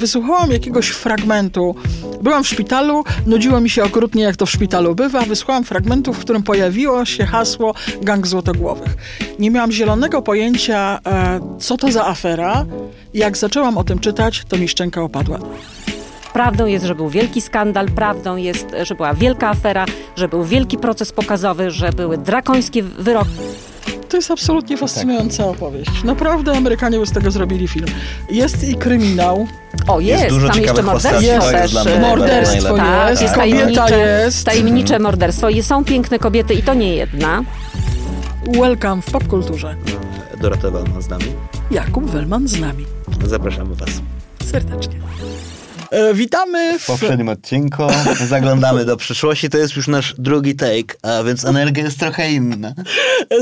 Wysłuchałam jakiegoś fragmentu. Byłam w szpitalu, nudziło mi się okrutnie, jak to w szpitalu bywa. Wysłuchałam fragmentu, w którym pojawiło się hasło Gang Złotogłowych. Nie miałam zielonego pojęcia, e, co to za afera. Jak zaczęłam o tym czytać, to mi szczęka opadła. Prawdą jest, że był wielki skandal, prawdą jest, że była wielka afera, że był wielki proces pokazowy, że były drakońskie wyroki. To jest absolutnie fascynująca opowieść. Naprawdę Amerykanie by z tego zrobili film. Jest i kryminał. O, jest, dużo tam jeszcze morderstwo też. jest e, Morderstwo najlepiej. jest, jest kobieta tajemnicze, jest. tajemnicze morderstwo. I są piękne kobiety i to nie jedna. Welcome w popkulturze. Dorota Wellman z nami. Jakub Wellman z nami. Zapraszamy Was. Serdecznie. E, witamy W w... poprzednim odcinku zaglądamy do przyszłości. To jest już nasz drugi take, a więc energia jest trochę inna.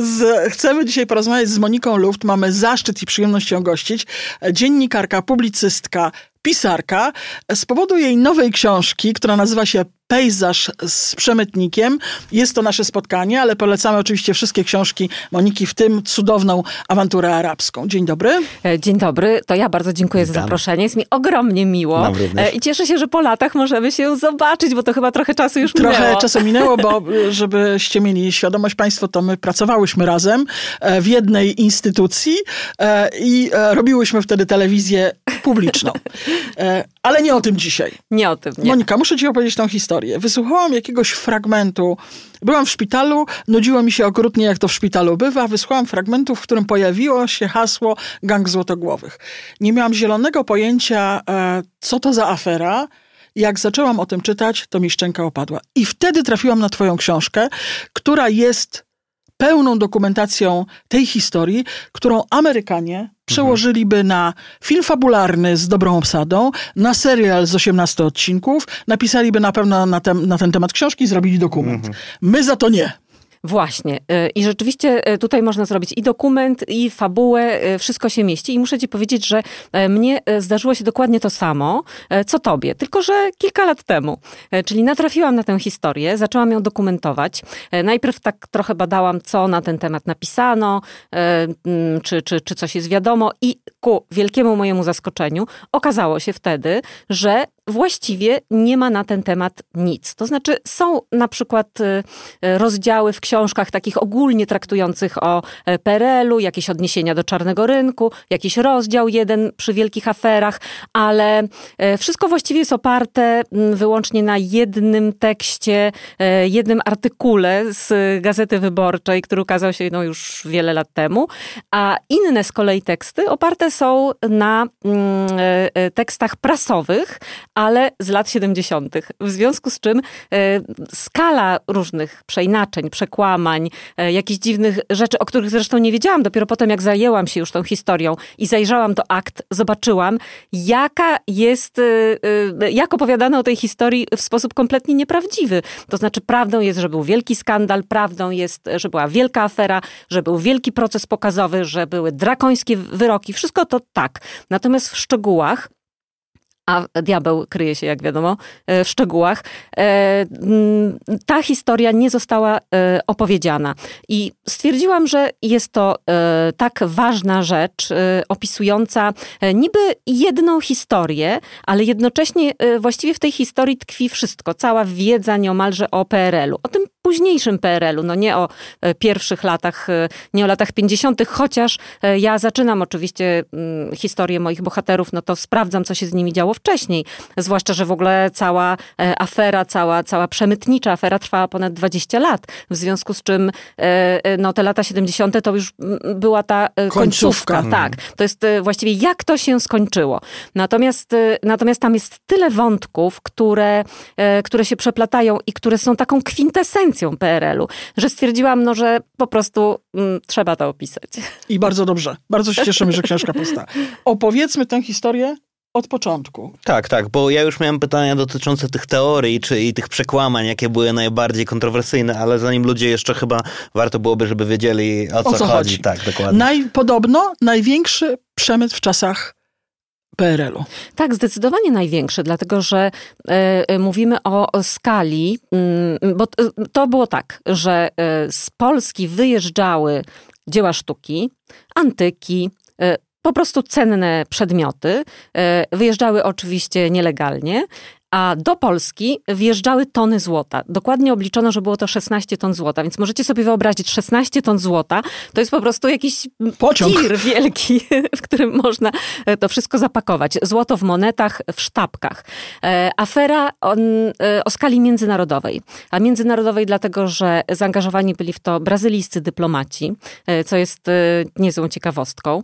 Z, chcemy dzisiaj porozmawiać z Moniką Luft. Mamy zaszczyt i przyjemność ją gościć. Dziennikarka, publicystka, pisarka. Z powodu jej nowej książki, która nazywa się Pejzaż z przemytnikiem. Jest to nasze spotkanie, ale polecamy oczywiście wszystkie książki Moniki, w tym cudowną awanturę arabską. Dzień dobry. E, Dzień dobry, to ja bardzo dziękuję za Witam. zaproszenie. Jest mi ogromnie miło. E, I cieszę się, że po latach możemy się zobaczyć, bo to chyba trochę czasu już Trochę minęło. czasu minęło, bo żebyście mieli świadomość Państwo, to my pracowałyśmy razem e, w jednej instytucji i robiłyśmy wtedy telewizję publiczną. E, Ale nie o tym dzisiaj. Nie o tym, nie. Monika, muszę ci opowiedzieć tą historię. Wysłuchałam jakiegoś fragmentu. Byłam w szpitalu, nudziło mi się okrutnie, jak to w szpitalu bywa. Wysłuchałam fragmentu, w którym pojawiło się hasło Gang Złotogłowych. Nie miałam zielonego pojęcia, e, co to za afera. Jak zaczęłam o tym czytać, to mi szczęka opadła. I wtedy trafiłam na twoją książkę, która jest pełną dokumentacją tej historii, którą Amerykanie przełożyliby na film fabularny z dobrą obsadą, na serial z 18 odcinków, napisaliby na pewno na, tem, na ten temat książki zrobili dokument. My za to nie. Właśnie. Y, I rzeczywiście y, tutaj można zrobić i dokument, i fabułę, y, wszystko się mieści. I muszę ci powiedzieć, że e, mnie e, zdarzyło się dokładnie to samo, e, co tobie, tylko że kilka lat temu. E, Czyli natrafiłam na tę historię, zaczęłam ją dokumentować. E, Najpierw tak trochę badałam, co na ten temat napisano, e, mm, czy, czy, czy coś jest wiadomo i ku wielkiemu mojemu zaskoczeniu okazało się wtedy, że właściwie nie ma na ten temat nic. To znaczy są na przykład y, y, rozdziały w książkach takich ogólnie traktujących o e, PRL-u, jakieś odniesienia do czarnego rynku, jakiś rozdział jeden przy wielkich aferach, ale e, wszystko właściwie jest oparte wyłącznie na jednym tekście, e, jednym artykule z Gazety Wyborczej, który ukazał się no, już wiele lat temu, a inne z kolei teksty oparte są na mm, tekstach prasowych, ale z lat 70. W związku z czym e, skala różnych przeinaczeń, przekłamań, e, jakichś dziwnych rzeczy, o których zresztą nie wiedziałam, dopiero potem jak zajęłam się już tą historią i zajrzałam do akt, zobaczyłam, jaka jest, e, jak opowiadano o tej historii w sposób kompletnie nieprawdziwy. To znaczy prawdą jest, że był wielki skandal, prawdą jest, że była wielka afera, że był wielki proces pokazowy, że były drakońskie wyroki. Wszystko to tak. Natomiast w szczegółach a diabeł kryje się, jak wiadomo, e, w szczegółach. E, Ta historia nie została e, opowiedziana. I stwierdziłam, że jest to tak ważna rzecz, opisująca niby jedną historię, ale jednocześnie właściwie w tej historii tkwi wszystko. Cała wiedza nieomalże o PRL-u. O tym późniejszym PRL-u, no nie o e, pierwszych latach, e, nie o latach 50., chociaż e, ja zaczynam oczywiście mm, historię moich bohaterów, no to sprawdzam, co się z nimi działo wcześniej. Zwłaszcza, że w ogóle cała afera, cała, cała przemytnicza afera trwała ponad 20 lat. W związku z czym no, te lata 70. to już mm, była ta Końcówka. końcówka. Tak, to jest właściwie jak to się skończyło. Natomiast, natomiast tam jest tyle wątków, które, które się przeplatają i które są taką kwintesencją PRL-u, że stwierdziłam, no, że po prostu mm, trzeba to opisać. I bardzo dobrze. Bardzo się cieszymy, że książka powstała. Opowiedzmy tę historię od początku. Tak, tak, bo ja już miałem pytania dotyczące tych teorii czy i tych przekłamań, jakie były najbardziej kontrowersyjne, ale zanim ludzie jeszcze chyba warto byłoby, żeby wiedzieli o co, co chodzi. chodzi? Tak, dokładnie. Naj, podobno największy przemyt w czasach PRL-u. Tak, zdecydowanie największy, dlatego że e, e, mówimy o, skali, mm, bo t- to było tak, że e, z Polski wyjeżdżały dzieła sztuki, antyki, e, po prostu cenne przedmioty. Wyjeżdżały oczywiście nielegalnie, a do Polski wjeżdżały tony złota. Dokładnie obliczono, że było to 16 ton złota, więc możecie sobie wyobrazić, 16 ton złota to jest po prostu jakiś Pociąg. tir wielki, w którym można e, to wszystko zapakować. Złoto w monetach, w sztabkach. E, afera e, o skali międzynarodowej. A międzynarodowej dlatego, że zaangażowani byli w to brazylijscy dyplomaci, co jest niezłą ciekawostką,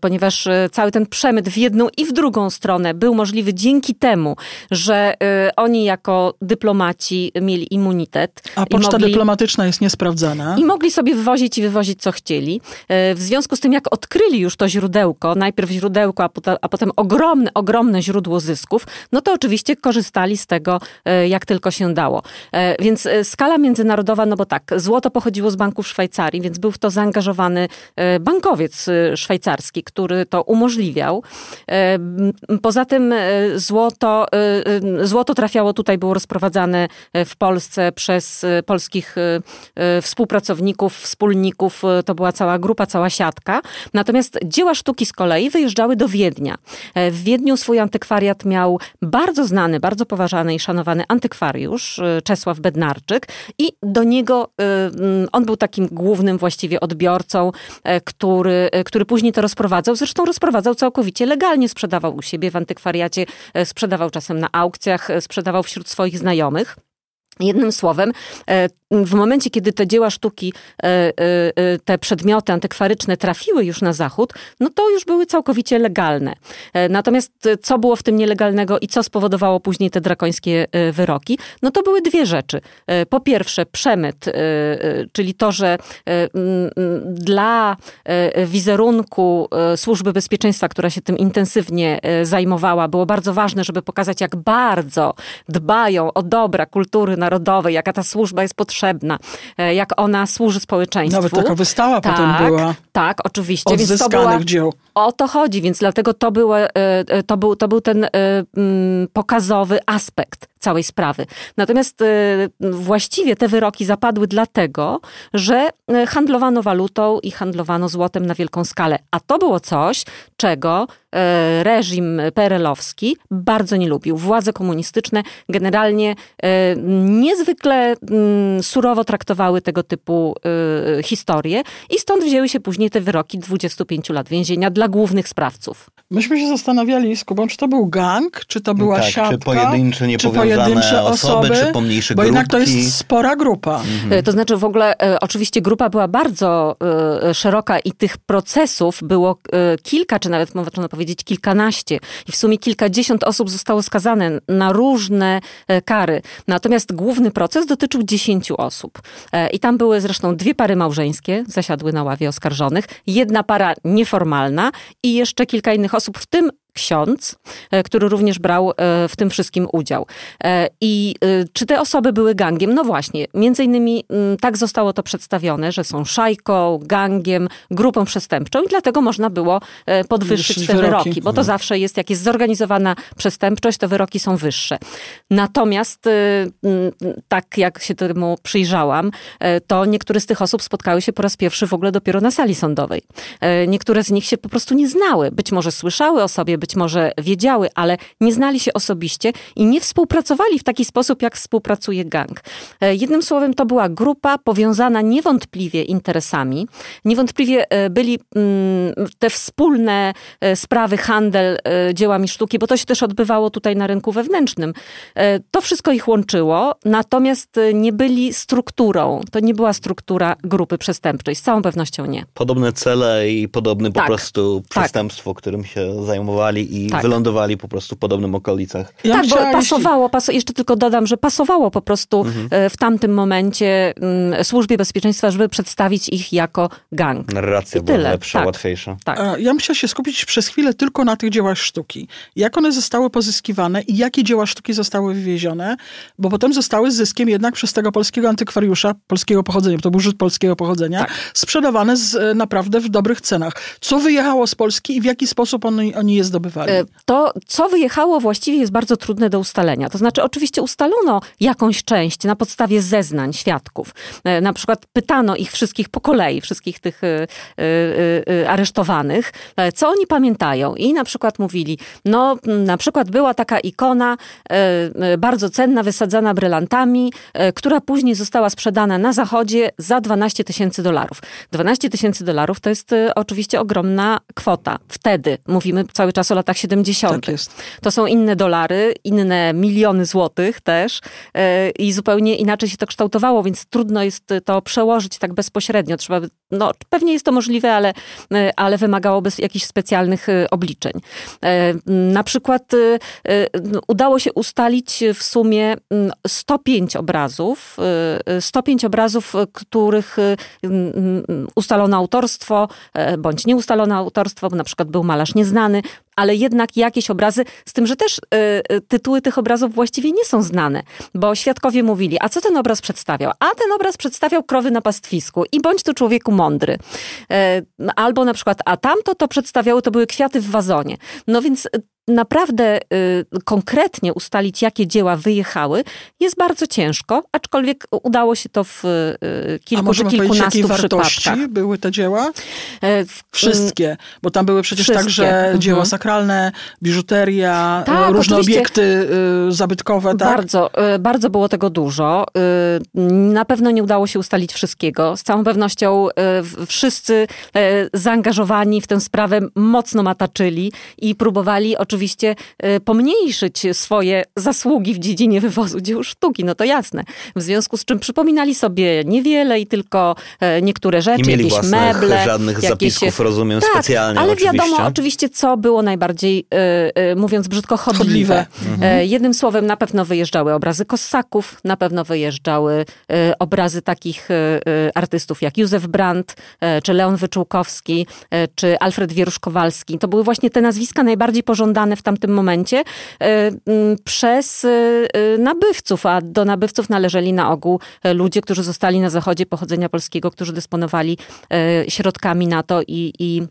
ponieważ cały ten przemyt w jedną i w drugą stronę był możliwy dzięki temu, że y, oni jako dyplomaci mieli immunitet. A poczta mogli, dyplomatyczna jest niesprawdzana. I mogli sobie wywozić i wywozić co chcieli. Y, w związku z tym, jak odkryli już to źródełko, najpierw źródełko, a potem, a potem ogromne, ogromne źródło zysków, no to oczywiście korzystali z tego, y, jak tylko się dało. Więc skala międzynarodowa, no bo tak, złoto pochodziło z banków Szwajcarii, więc był w to zaangażowany bankowiec szwajcarski, który to umożliwiał. Poza tym złoto Złoto trafiało tutaj, było rozprowadzane e, w Polsce przez e, polskich e, współpracowników, wspólników. To była cała grupa, cała siatka. Natomiast dzieła sztuki z kolei wyjeżdżały do Wiednia. W Wiedniu swój antykwariat miał bardzo znany, bardzo poważany i szanowany antykwariusz Czesław Bednarczyk i do niego on był takim głównym właściwie odbiorcą, który, który później to rozprowadzał. Zresztą rozprowadzał całkowicie legalnie, sprzedawał u siebie w antykwariacie, sprzedawał czasem na aukcjach e, sprzedawał wśród swoich znajomych. Jednym słowem, e, w momencie, kiedy te dzieła sztuki, e, te przedmioty antykwaryczne trafiły już na zachód, no to już były całkowicie legalne. Natomiast co było w tym nielegalnego i co spowodowało później te drakońskie wyroki? No to były dwie rzeczy. Po pierwsze, przemyt, czyli to, że dla wizerunku Służby Bezpieczeństwa, która się tym intensywnie zajmowała, było bardzo ważne, żeby pokazać, jak bardzo dbają o dobra kultury narodowej, jaka ta służba jest potrzebna, e, jak ona służy społeczeństwu. Nawet taka wystawa tak, potem była. Tak, oczywiście. Odzyskanych więc to była, dzieł. O to chodzi, więc dlatego to, było, e, e, to, był, to był ten mm, pokazowy aspekt całej sprawy. Natomiast właściwie te wyroki zapadły dlatego, że handlowano walutą i handlowano złotem na wielką skalę. A to było coś, czego reżim perelowski bardzo nie lubił. Władze komunistyczne generalnie niezwykle mm, surowo traktowały tego typu historie i stąd wzięły się później te wyroki 25 lat więzienia dla głównych sprawców. Myśmy się zastanawiali z Kubą, czy to był gang, czy to była tak, siatka, czy pojedyncze, niepowiązane czy pojedyncze osoby, osoby, czy pomniejsze bo grupki. jednak to jest spora grupa. Mhm. To znaczy w ogóle e, oczywiście grupa była bardzo e, szeroka i tych procesów było e, kilka, czy nawet można powiedzieć kilkanaście i w sumie kilkadziesiąt osób zostało skazane na różne kary. Natomiast główny proces dotyczył dziesięciu osób. I tam były zresztą dwie pary małżeńskie, zasiadły na ławie oskarżonych, jedna para nieformalna i jeszcze kilka innych osób, w tym ksiądz, e, który również brał e, w tym wszystkim udział. E, I czy te osoby były gangiem? No właśnie, między innymi mm, tak zostało to przedstawione, że są szajką, gangiem, grupą przestępczą i dlatego można było podwyższyć te wyroki, wyroki bo to mhm. zawsze jest, jak jest zorganizowana przestępczość, to wyroki są wyższe. Natomiast mm, tak jak się temu przyjrzałam, to niektóre z tych osób spotkały się po raz pierwszy w ogóle dopiero na sali sądowej. Niektóre z nich się po prostu nie znały. Być może słyszały o sobie, być może wiedziały, ale nie znali się osobiście i nie współpracowali w taki sposób, jak współpracuje gang. E, jednym słowem, to była grupa powiązana niewątpliwie interesami. Niewątpliwie e, byli mm, te wspólne e, sprawy, handel dziełami sztuki, bo to się też odbywało tutaj na rynku wewnętrznym. To wszystko ich łączyło, natomiast nie byli strukturą. To nie była struktura grupy przestępczej. Z całą pewnością nie. Podobne cele i podobne po tak, prostu tak. przestępstwo, tak. którym się zajmowali i tak. wylądowali po prostu w podobnym okolicach. Ja tak, bo pasowało, paso, jeszcze tylko dodam, że pasowało po prostu mhm. E, w tamtym momencie mm, służbie bezpieczeństwa, żeby przedstawić ich jako gang. Narracja I była tyle. lepsza, tak. łatwiejsza. Tak. Ja bym się skupić przez chwilę tylko na tych dziełach sztuki. Jak one zostały pozyskiwane i jakie dzieła sztuki zostały wywiezione, bo potem zostały zyskiem jednak przez tego polskiego antykwariusza, polskiego pochodzenia, to był rzut polskiego pochodzenia, tak. sprzedawane z, e, naprawdę w dobrych cenach. Co wyjechało z Polski i w jaki sposób oni, oni je zdobyli? E, to, co wyjechało właściwie jest bardzo trudne do ustalenia. To znaczy, oczywiście ustalono jakąś część na podstawie zeznań świadków. E, na przykład pytano ich wszystkich po kolei, wszystkich tych aresztowanych, co oni pamiętają. I na przykład mówili, no na przykład była taka ikona bardzo cenna, wysadzana brylantami, która później została sprzedana na zachodzie za 12 tysięcy dolarów. 12 tysięcy dolarów to jest oczywiście ogromna kwota. Wtedy, mówimy cały czas o latach 70. Tak. To są inne dolary, inne miliony złotych też e, i zupełnie inaczej się to kształtowało, więc trudno jest to przełożyć tak bezpośrednio. Trzeba, no, pewnie jest to możliwe, ale, e, ale wymagałoby jakichś specjalnych e, obliczeń. Na przykład udało się ustalić w sumie 105 obrazów, 105 obrazów, których ustalono autorstwo, bądź nie ustalono autorstwo, bo na przykład był malarz nieznany, ale jednak jakieś obrazy, z tym, że też tytuły tych obrazów właściwie nie są znane, bo świadkowie mówili, a co ten obraz przedstawiał? A ten obraz przedstawiał krowy na pastwisku i bądź tu człowieku mądry. Y, albo na przykład, a tamto to przedstawiały, to były kwiaty w wazonie. No więc naprawdę y, konkretnie ustalić, jakie dzieła wyjechały, jest bardzo ciężko, aczkolwiek udało się to w y, kilku czy kilkunastu wartości były te dzieła? E, Wszystkie, bo tam były przecież Wszystkie. także mhm. dzieła sakralne, biżuteria, e, tak, różne obiekty y, zabytkowe. Tak? Bardzo, bardzo było tego dużo. Na pewno nie udało się ustalić wszystkiego. Z całą pewnością wszyscy zaangażowani w tę sprawę mocno mataczyli i próbowali oczywiście oczywiście e, pomniejszyć swoje zasługi w dziedzinie wywozu dzieł sztuki, no to jasne. W związku z czym przypominali sobie niewiele i tylko e, niektóre rzeczy, Nie mieli jakieś meble. żadnych jakieś... zapisków, rozumiem, tak, specjalnie ale oczywiście. wiadomo oczywiście, co było najbardziej, e, mówiąc brzydko, chodliwe. chodliwe. Mhm. Jednym słowem, na pewno wyjeżdżały obrazy kossaków, na pewno wyjeżdżały obrazy takich artystów jak Józef Brandt, czy Leon Wyczółkowski, czy Alfred Wieruszkowalski. To były właśnie te nazwiska najbardziej pożądane w tamtym momencie e, przez e, e, nabywców, a do nabywców należeli na ogół ludzie, którzy zostali na zachodzie pochodzenia polskiego, którzy dysponowali środkami na to i, i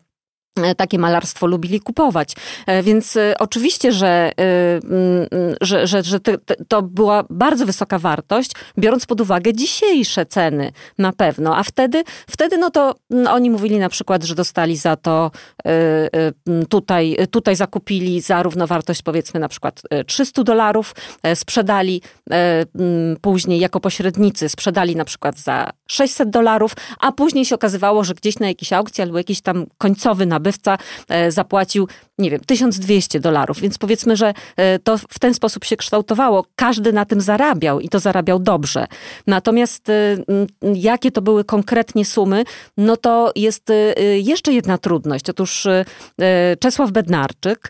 takie malarstwo lubili kupować. E, więc e, oczywiście, że, mm, że, że, że to była bardzo wysoka wartość, biorąc pod uwagę dzisiejsze ceny na pewno. A wtedy, wtedy no to mm, oni mówili na przykład, że dostali za to tutaj, tutaj zakupili za równowartość powiedzmy na przykład 300 dolarów, sprzedali później jako pośrednicy, sprzedali na przykład za 600 dolarów, a później się okazywało, że gdzieś na jakiejś aukcji albo jakiś tam końcowy nabytek nabywca e, zapłacił, nie wiem, 1200 dolarów. Więc powiedzmy, że e, to w ten sposób się kształtowało. Każdy na tym zarabiał i to zarabiał dobrze. Natomiast e, jakie to były konkretnie sumy, no to jest jeszcze jedna trudność. Otóż Czesław Bednarczyk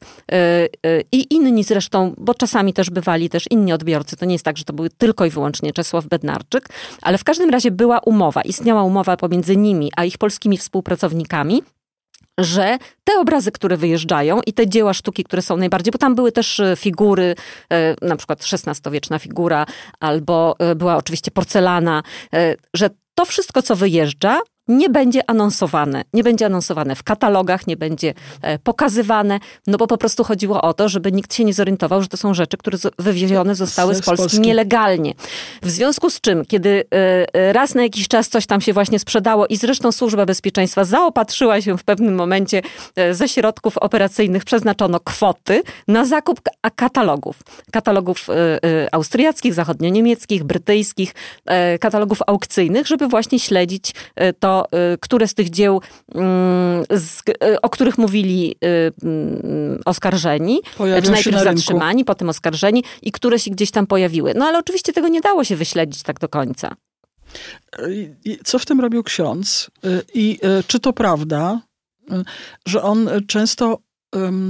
i inni zresztą, bo czasami też bywali też inni odbiorcy, to nie jest tak, że to były tylko i wyłącznie Czesław Bednarczyk, ale w każdym razie była umowa, istniała umowa pomiędzy nimi a ich polskimi współpracownikami, że te obrazy, które wyjeżdżają i te dzieła sztuki, które są najbardziej, bo tam były też e, figury, e, na przykład XVI-wieczna figura, albo e, była oczywiście porcelana, że to wszystko, co wyjeżdża, nie będzie anonsowane. Nie będzie anonsowane w katalogach, nie będzie e, pokazywane, no bo po prostu chodziło o to, żeby nikt się nie zorientował, że to są rzeczy, które wywiezione zostały z, z Polski, nielegalnie. W związku z czym, kiedy e, e, raz na jakiś czas coś tam się właśnie sprzedało i zresztą Służba Bezpieczeństwa zaopatrzyła się w pewnym momencie ze środków operacyjnych przeznaczono kwoty na zakup katalogów. Katalogów austriackich, zachodnio-niemieckich, brytyjskich, katalogów aukcyjnych, żeby właśnie śledzić to, Y, które z tych dzieł, mm, y, o których mówili y, mm, oskarżeni, Pojawią czy najpierw na zatrzymani, potem oskarżeni i które się gdzieś tam pojawiły. No ale oczywiście tego nie dało się wyśledzić tak do końca. Co w tym robił ksiądz? I czy to prawda, że on często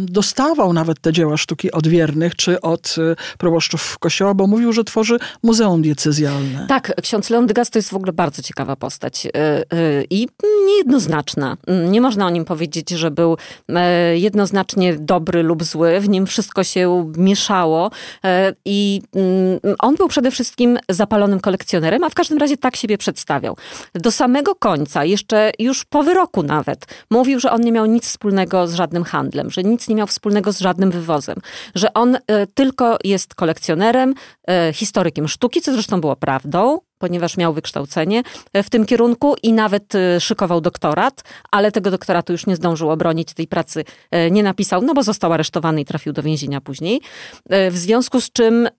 dostawał nawet te dzieła sztuki od wiernych czy od y, proboszczów kościoła, bo mówił, że tworzy muzeum diecezjalne. Tak, ksiądz Leon Degas to jest w ogóle bardzo ciekawa postać y, y, i niejednoznaczna. Nie można o nim powiedzieć, że był e, jednoznacznie dobry lub zły. W nim wszystko się mieszało e, i mm, on był przede wszystkim zapalonym kolekcjonerem, a w każdym razie tak siebie przedstawiał. Do samego końca, jeszcze już po wyroku nawet, mówił, że on nie miał nic wspólnego z żadnym handlem, że nic nie miał wspólnego z żadnym wywozem, że on tylko jest kolekcjonerem, historykiem sztuki, co zresztą było prawdą, ponieważ miał wykształcenie e, w tym kierunku i nawet e, szykował doktorat, ale tego doktoratu już nie zdążył obronić, tej pracy e, nie napisał, no bo został aresztowany i trafił do więzienia później. W związku z czym,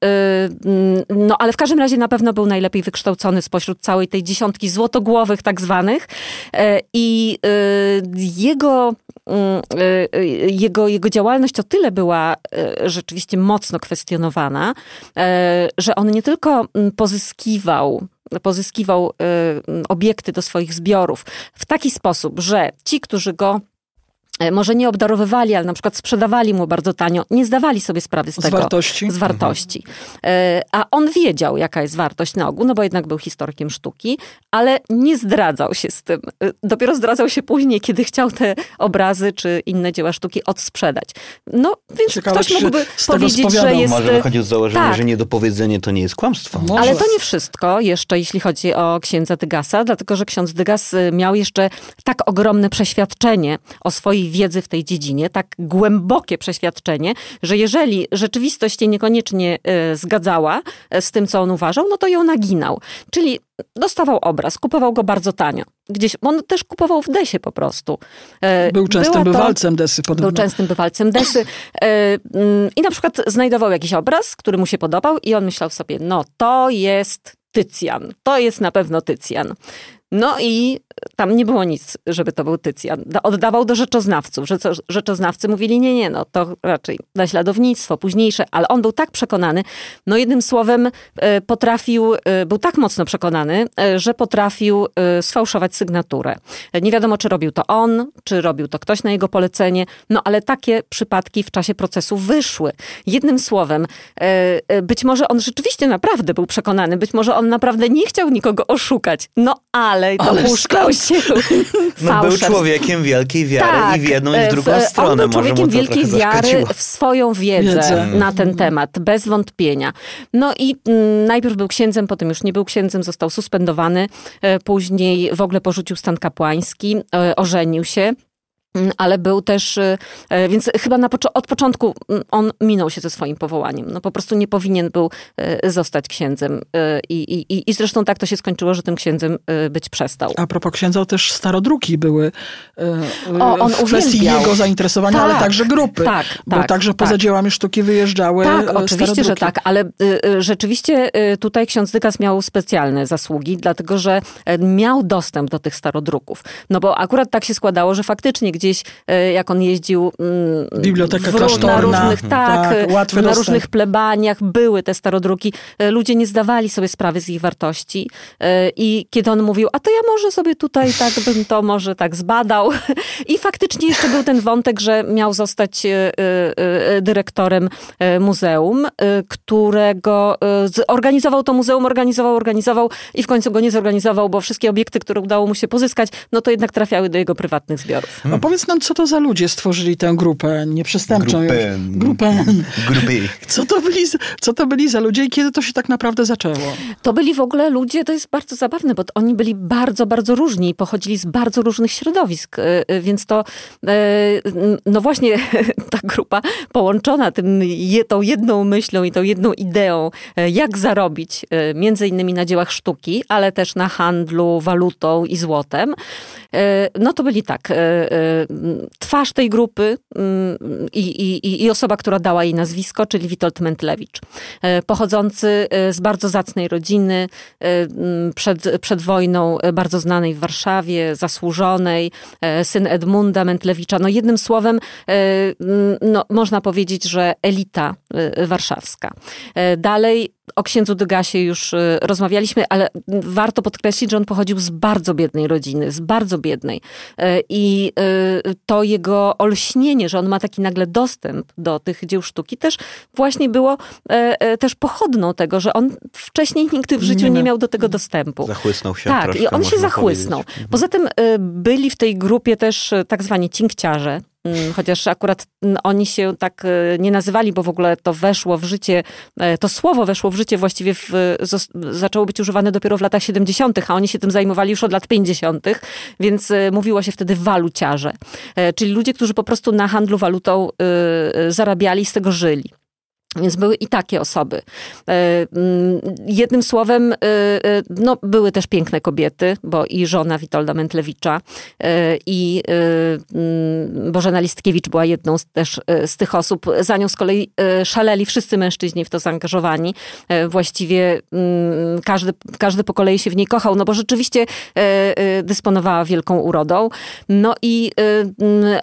no ale w każdym razie na pewno był najlepiej wykształcony spośród całej tej dziesiątki złotogłowych tak zwanych i jego mm, jego, jego działalność o tyle była rzeczywiście mocno kwestionowana, że on nie tylko mm, pozyskiwał pozyskiwał y, obiekty do swoich zbiorów w taki sposób, że ci, którzy go może nie obdarowywali, ale na przykład sprzedawali mu bardzo tanio, nie zdawali sobie sprawy z, z tego. Wartości. Z wartości. Mhm. A on wiedział, jaka jest wartość na ogół, no bo jednak był historykiem sztuki, ale nie zdradzał się z tym. E, dopiero zdradzał się później, kiedy chciał te obrazy czy inne dzieła sztuki odsprzedać. No, więc Ciekawe, ktoś mógłby powiedzieć, że jest... Może wychodził z założenia, tak. że niedopowiedzenie to nie jest kłamstwo. Może. Ale to nie wszystko jeszcze, jeśli chodzi o księdza Dygasa, dlatego, że ksiądz Dygas miał jeszcze tak ogromne przeświadczenie o swojej wiedzy w tej dziedzinie, tak głębokie przeświadczenie, że jeżeli rzeczywistość się niekoniecznie e, zgadzała e, z tym, co on uważał, no to ją naginał. Czyli dostawał obraz, kupował go bardzo tanio. Gdzieś, on też kupował w Desie po prostu. E, był częstym to, bywalcem Desy. Podobno. Był częstym bywalcem Desy. Mm, I na przykład znajdował jakiś obraz, który mu się podobał i on myślał sobie, no to jest Tycjan. To jest na pewno Tycjan. No i tam nie było nic, żeby to był Tycjan. Oddawał do rzeczoznawców. Rzeczoznawcy mówili, nie, nie, no to raczej naśladownictwo, późniejsze, ale on był tak przekonany, no jednym słowem e, potrafił, e, był tak mocno przekonany, e, że potrafił sfałszować sygnaturę. Nie wiadomo, czy robił to on, czy robił to ktoś na jego polecenie, no ale takie przypadki w czasie procesu wyszły. Jednym słowem, być może on rzeczywiście naprawdę był przekonany, być może on naprawdę nie chciał nikogo oszukać, no ale dopuszczał się No był człowiekiem wielkiej wiary tak, i w jedną i w drugą w, stronę. On był człowiekiem wielkiej wiary w swoją wiedzę, wiedzę, na ten temat, bez wątpienia. No i m, mm, najpierw był księdzem, potem już nie był księdzem, został suspendowany, e, później w ogóle porzucił stan kapłański, e, ożenił się. Mm, ale był też, y, e, więc chyba na, od początku mm, on minął się ze swoim powołaniem. No po prostu nie powinien był e, zostać księdzem. E, I, i, i zresztą tak to się skończyło, że tym księdzem być przestał. A propos księdza, też starodruki były o, on w kwestii uwielbiał. jego zainteresowania, tak, ale także grupy. Tak, bo tak, także poza tak. dziełami sztuki wyjeżdżały Tak, oczywiście, że tak, ale rzeczywiście tutaj ksiądz Dykas miał specjalne zasługi, dlatego że miał dostęp do tych starodruków. No bo akurat tak się składało, że faktycznie gdzieś gdzieś, e, jak on jeździł mm, Biblioteka w, na różnych, tak, tak na różnych plebaniach były te starodruki. E, ludzie nie zdawali sobie sprawy z ich wartości. E, I kiedy on mówił, a to ja może sobie tutaj tak bym to może tak zbadał. I faktycznie jeszcze był ten wątek, że miał zostać dyrektorem muzeum, którego organizował to muzeum, organizował, organizował i w końcu go nie zorganizował, bo wszystkie obiekty, które udało mu się pozyskać, no to jednak trafiały do jego prywatnych zbiorów. No powiedz nam, co to za ludzie stworzyli tę grupę nieprzestępczą? Grupę. Grupę. Grupy. Co to, byli, co to byli za ludzie i kiedy to się tak naprawdę zaczęło? To byli w ogóle ludzie, to jest bardzo zabawne, bo oni byli bardzo, bardzo różni i pochodzili z bardzo różnych środowisk, y, y, więc to y, no właśnie ta grupa połączona tym, tą jedną myślą i tą jedną ideą, jak zarobić między innymi na dziełach sztuki, ale też na handlu walutą i złotem, no to byli tak, twarz tej grupy mm, i, i, i osoba, która dała jej nazwisko, czyli Witold Mentlewicz. E, pochodzący z bardzo zacnej rodziny, przed, przed wojną bardzo znanej w Warszawie, zasłużonej, syn Edmunda Mentlewicza. No jednym słowem, no, można powiedzieć, że elita warszawska. Dalej o księdzu Dygasie już y, rozmawialiśmy, ale warto podkreślić, że on pochodził z bardzo biednej rodziny, z bardzo biednej. Y, I y, to jego olśnienie, że on ma taki nagle dostęp do tych dzieł sztuki, też właśnie było też pochodną tego, że on wcześniej nigdy w życiu nie, nie miał do tego dostępu. Zachłysnął się Tak, i on się zachłysnął. Powiedzieć. Poza tym byli w tej grupie też tak zwani cinkciarze, chociaż akurat mm, oni się tak e, nie nazywali, bo w ogóle to weszło w życie, e, to słowo weszło w życie właściwie w, zaczęło być używane dopiero w latach 70., a oni się tym zajmowali już od lat 50., więc mówiło się wtedy waluciarze, czyli ludzie, którzy po prostu na handlu walutą zarabiali, z tego żyli. Więc były i takie osoby. E, mm, jednym słowem, e, e, no, były też piękne kobiety, bo i żona Witolda Mentlewicza i mm, Bożena Listkiewicz była jedną z, też z tych osób. Za nią z kolei szaleli wszyscy mężczyźni w to zaangażowani. Właściwie mm, każdy, każdy po kolei się w niej kochał, no bo rzeczywiście dysponowała wielką urodą. No i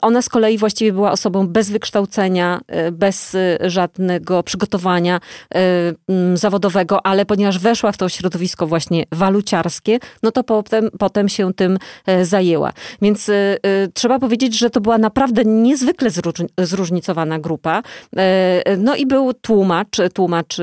ona z kolei właściwie była osobą bez wykształcenia, bez żadnego przygotowania y, zawodowego, ale ponieważ weszła w to środowisko właśnie waluciarskie, no to potem, potem się tym e, zajęła. Więc y, trzeba powiedzieć, że to była naprawdę niezwykle zróżnicowana grupa. No i był tłumacz, tłumacz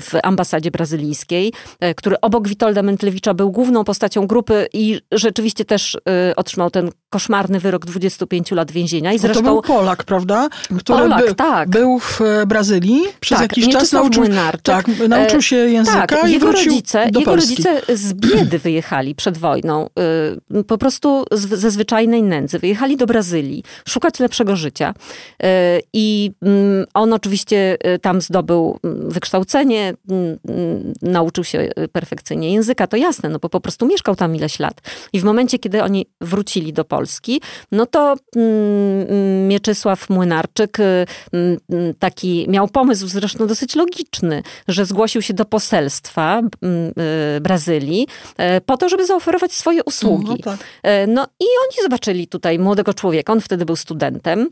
w ambasadzie brazylijskiej, który obok Witolda Mentlewicza był główną postacią grupy i rzeczywiście też otrzymał ten koszmarny wyrok 25 lat więzienia. I zresztą... to był Polak, prawda? Który Polak, by, tak. był w Brazylii przez tak, jakiś czas nauczył, tak, nauczył się języka tak, i jego wrócił rodzice, do Jego Polski. rodzice z biedy wyjechali przed wojną, y, po prostu ze zwyczajnej nędzy. Wyjechali do Brazylii szukać lepszego życia y, i mm, on oczywiście y, tam zdobył mm, wykształcenie, mm, nauczył się perfekcyjnie języka, to jasne, no bo po prostu mieszkał tam ileś lat. I w momencie, kiedy oni wrócili do Polski, no to Mieczysław Młynarczyk, taki miał pomysł zresztą dosyć logiczny, że zgłosił się do poselstwa y, Brazylii e, po to, żeby zaoferować swoje usługi. No, tak. E, no i oni zobaczyli tutaj młodego człowieka, on wtedy był studentem,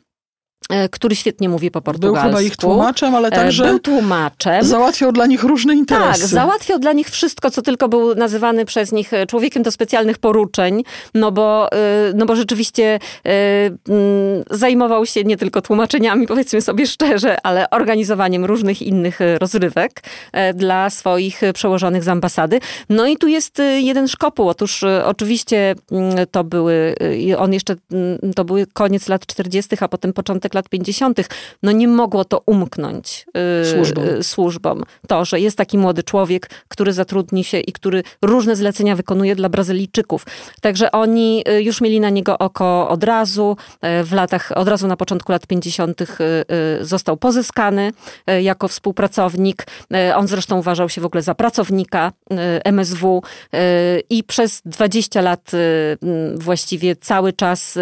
który świetnie mówi po portugalsku. Był chyba ich tłumaczem, ale e, także był tłumaczem. załatwiał dla nich różne interesy. Tak, załatwiał dla nich wszystko, co tylko był nazywany przez nich e, człowiekiem do specjalnych poruczeń, no bo, no bo rzeczywiście mm, zajmował się nie tylko tłumaczeniami, powiedzmy sobie szczerze, ale organizowaniem różnych innych rozrywek dla swoich przełożonych z ambasady. No i tu jest jeden szkopuł. Otóż oczywiście mm, to były, on jeszcze, mm, to były koniec lat 40., a potem początek lat lat 50., no nie mogło to umknąć yy, służbom. służbom. To, że jest taki młody człowiek, który zatrudni się i który różne zlecenia wykonuje dla Brazylijczyków. Także oni y, już mieli na niego oko od razu. Y, w latach, od razu na początku lat 50. Y, został pozyskany jako współpracownik. On zresztą uważał się w ogóle za pracownika MSW i przez 20 lat właściwie cały czas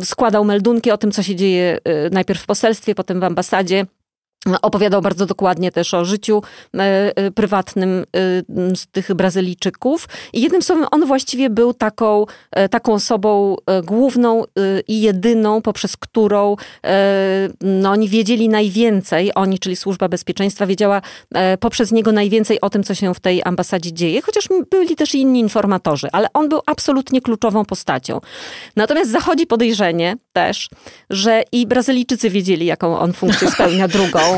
składał meldunki o tym, co się dzieje y, najpierw w poselstwie, potem w ambasadzie. Opowiadał bardzo dokładnie też o życiu e, e, prywatnym e, tych Brazylijczyków. I jednym słowem, on właściwie był taką, taką osobą główną i jedyną, poprzez którą no, oni wiedzieli najwięcej, oni, czyli Służba Bezpieczeństwa, wiedziała poprzez niego najwięcej o tym, co się w tej ambasadzie dzieje, chociaż byli też inni informatorzy, ale on był absolutnie kluczową postacią. Natomiast zachodzi podejrzenie też, że i Brazylijczycy wiedzieli, jaką on funkcję spełnia drugą.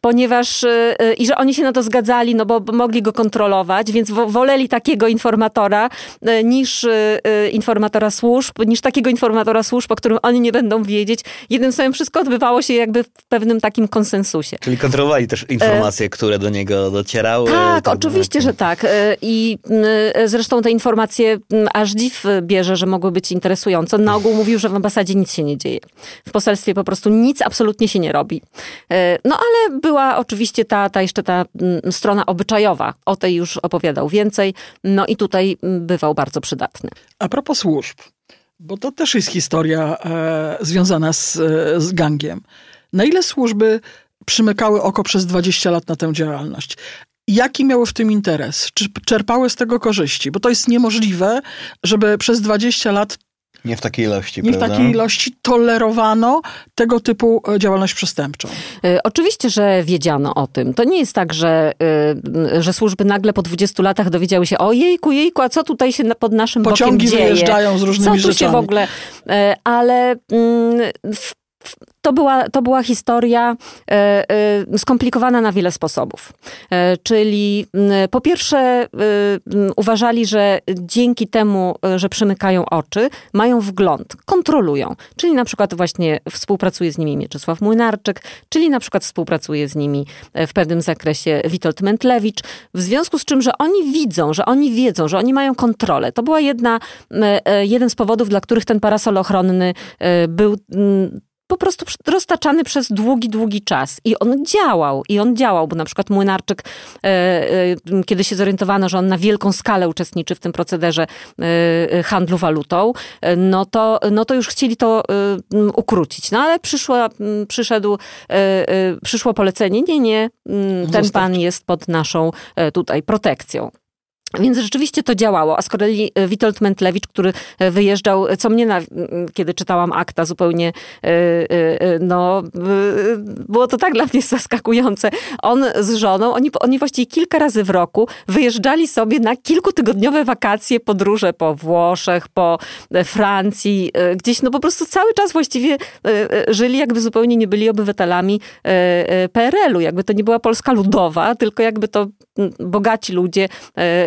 ponieważ e, i że oni się na to zgadzali, no bo mogli go kontrolować, więc woleli takiego informatora e, niż informatora służb, niż takiego informatora służb, o którym oni nie będą wiedzieć. Jednym słowem, wszystko odbywało się jakby w pewnym takim konsensusie. Czyli kontrolowali też informacje, które do niego docierały. Tak, tak oczywiście, że tak. I zresztą te informacje aż dziw bierze, że mogły być interesujące. Na ogół mówił, że w ambasadzie nic się nie dzieje. W poselstwie po prostu nic absolutnie się nie robi. No ale była oczywiście ta, ta jeszcze ta mm, strona obyczajowa. O tej już opowiadał więcej. No i tutaj mm, bywał bardzo przydatny. A propos służb, bo to też jest historia e, związana z, e, z gangiem. Na ile służby przymykały oko przez 20 lat na tę działalność? Jaki miały w tym interes? Czy czerpały z tego korzyści? Bo to jest niemożliwe, żeby przez 20 lat nie w takiej ilości, Nie prawda? w takiej ilości tolerowano tego typu e, działalność przestępczą. Y, oczywiście, że wiedziano o tym. To nie jest tak, że, y, że służby nagle po 20 latach dowiedziały się, o jejku, jejku, a co tutaj się pod naszym Pociągi bokiem dzieje? wyjeżdżają z różnymi co tu rzeczami. się w ogóle... Ale mm, w to była, to była historia skomplikowana na wiele sposobów. Czyli po pierwsze uważali, że dzięki temu, że przymykają oczy, mają wgląd, kontrolują. Czyli na przykład właśnie współpracuje z nimi Mieczysław Młynarczyk, czyli na przykład współpracuje z nimi w pewnym zakresie Witold Mentlewicz, w związku z czym, że oni widzą, że oni wiedzą, że oni mają kontrolę. To była jedna, e, jeden z powodów, dla których ten parasol ochronny e, był po prostu roztaczany przez długi, długi czas. I on działał, i on działał, bo na przykład Młynarczyk, e, e, kiedy się zorientowano, że on na wielką skalę uczestniczy w tym procederze e, handlu walutą, no, to, no to już chcieli to ukrócić. No ale przyszło, przyszedł, przyszło polecenie, nie, nie, ten pan jest pod naszą tutaj protekcją. Więc rzeczywiście to działało. A z kolei e, Witold Mentlewicz, który e, wyjeżdżał, co mnie, na, kiedy czytałam akta, zupełnie, e, no, było to tak dla mnie zaskakujące. On z żoną, oni, oni właściwie kilka razy w roku wyjeżdżali sobie na kilkutygodniowe wakacje, podróże po Włoszech, po Francji, gdzieś, no po prostu cały czas właściwie żyli, jakby zupełnie nie byli obywatelami PRL-u. Jakby to nie była Polska ludowa, tylko jakby to bogaci ludzie,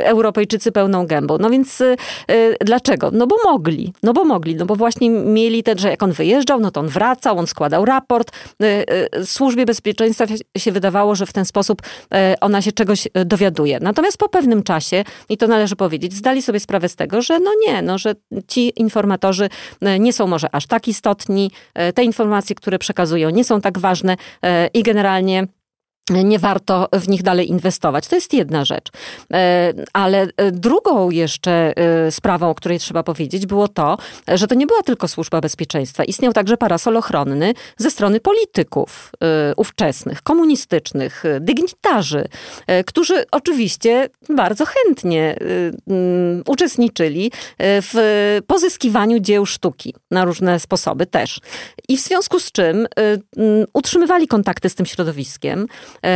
Europejczycy pełną gębą. No więc y, y, dlaczego? No bo mogli. No bo mogli. No bo właśnie mieli ten, że jak on wyjeżdżał, no to on wracał, on składał raport. Y, służbie bezpieczeństwa się wydawało, że w ten sposób ona się czegoś dowiaduje. Natomiast po pewnym czasie, i to należy powiedzieć, zdali sobie sprawę z tego, że no nie, no, że ci informatorzy nie są może aż tak istotni, te informacje, które przekazują, nie są tak ważne i generalnie nie warto w nich dalej inwestować. To jest jedna rzecz. E, ale e, drugą jeszcze e, sprawą, o której trzeba powiedzieć, było to, że to nie była tylko służba bezpieczeństwa. Istniał także parasol ochronny ze strony polityków ówczesnych, komunistycznych, dygnitarzy, którzy oczywiście bardzo chętnie uczestniczyli w pozyskiwaniu dzieł sztuki na różne sposoby też. I w związku z czym utrzymywali kontakty z tym środowiskiem,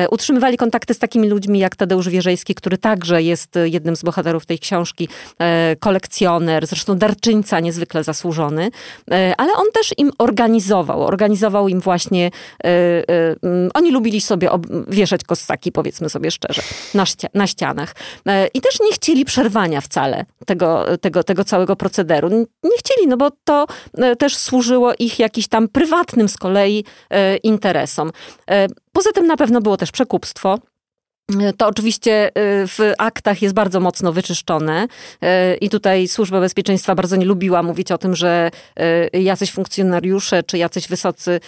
utrzymywali kontakty z takimi ludźmi jak Tadeusz Wierzejski, który także jest jednym z bohaterów tej książki, e, kolekcjoner, zresztą darczyńca niezwykle zasłużony, e, ale on też im organizował. Organizował im właśnie, mm, oni lubili sobie wieszać kostaki, powiedzmy sobie szczerze, na, ścia na ścianach. I też nie chcieli przerwania wcale tego, tego, tego całego procederu. Nie chcieli, no bo to też służyło ich jakiś tam prywatnym z kolei interesom. Poza tym na pewno było też przekupstwo. To oczywiście y, w aktach jest bardzo mocno wyczyszczone y, i tutaj Służba Bezpieczeństwa bardzo nie lubiła mówić o tym, że jacyś funkcjonariusze czy jacyś wysocy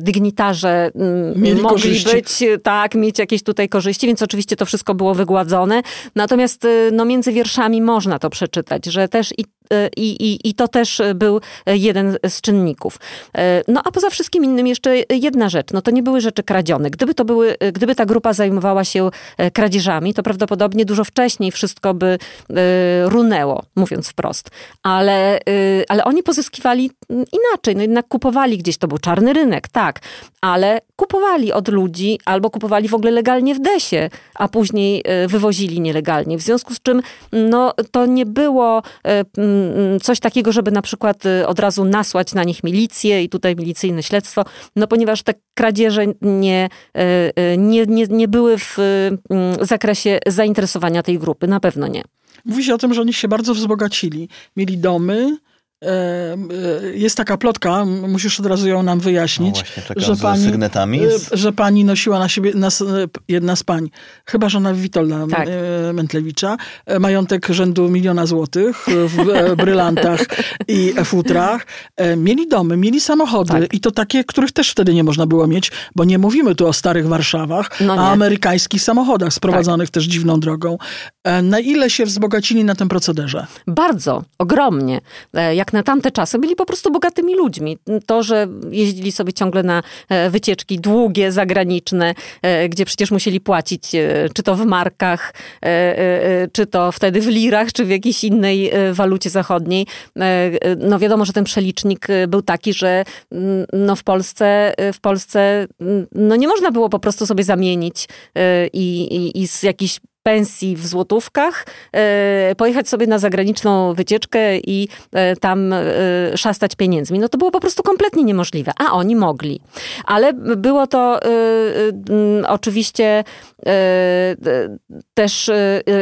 dygnitarze mm, Mieli mogli korzyści. być, tak, mieć jakieś tutaj korzyści, więc oczywiście to wszystko było wygładzone. Natomiast no, między wierszami można to przeczytać, że też i i, i, I to też był jeden z czynników. No a poza wszystkim innym jeszcze jedna rzecz. No to nie były rzeczy kradzione. Gdyby to były, gdyby ta grupa zajmowała się kradzieżami, to prawdopodobnie dużo wcześniej wszystko by runęło, mówiąc wprost. Ale, ale oni pozyskiwali inaczej. No jednak kupowali gdzieś, to był czarny rynek, tak, ale kupowali od ludzi albo kupowali w ogóle legalnie w desie, a później wywozili nielegalnie. W związku z czym no, to nie było Mm, coś takiego, żeby na przykład y, od razu nasłać na nich milicję i tutaj milicyjne śledztwo, no ponieważ te kradzieże nie, y, y, nie, nie, nie były w mm, zakresie zainteresowania tej grupy, na pewno nie. Mówi się o tym, że oni się bardzo wzbogacili. Mieli domy, jest taka plotka, musisz od razu ją nam wyjaśnić, no że, pani, sygnetami. E, że pani nosiła na siebie, nas, jedna z pań, chyba żona Witolda tak. E, Mentlewicza, majątek rzędu miliona złotych w brylantach i futrach. Mieli domy, mieli samochody tak. i to takie, których też wtedy nie można było mieć, bo nie mówimy tu o starych Warszawach, no a amerykańskich samochodach sprowadzonych tak. też dziwną drogą. Na ile się wzbogacili na tym procederze? Bardzo, ogromnie. Jak na tamte czasy byli po prostu bogatymi ludźmi. To, że jeździli sobie ciągle na e, wycieczki długie, zagraniczne, e, gdzie przecież musieli płacić, e, czy to w markach, czy to wtedy w lirach, czy w jakiejś innej walucie zachodniej. No wiadomo, że ten przelicznik był taki, że mm, no w Polsce, w Polsce mm, no nie można było po prostu sobie zamienić i, i, i z jakichś pensji w złotówkach, e, pojechać sobie na zagraniczną wycieczkę i e, tam e, szastać pieniędzmi. No to było po prostu kompletnie niemożliwe, a oni mogli. Ale było to oczywiście też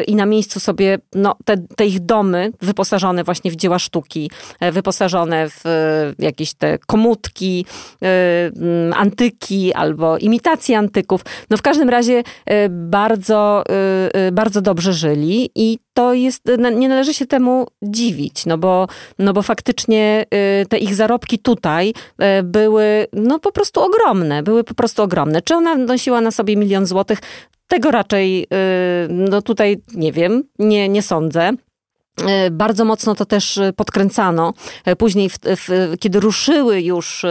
i na miejscu sobie no, te, te ich domy wyposażone właśnie w dzieła sztuki, wyposażone w jakieś te komutki, antyki albo imitacje antyków. No w każdym razie bardzo Y, bardzo dobrze żyli i to jest, nie należy się temu dziwić, no bo, no bo faktycznie y, te ich zarobki tutaj y, były no po prostu ogromne, były po prostu ogromne. Czy ona nosiła na sobie milion złotych? Tego raczej, no tutaj nie wiem, nie, nie sądzę. E, bardzo mocno to też e, podkręcano. E, później, w, w, kiedy ruszyły już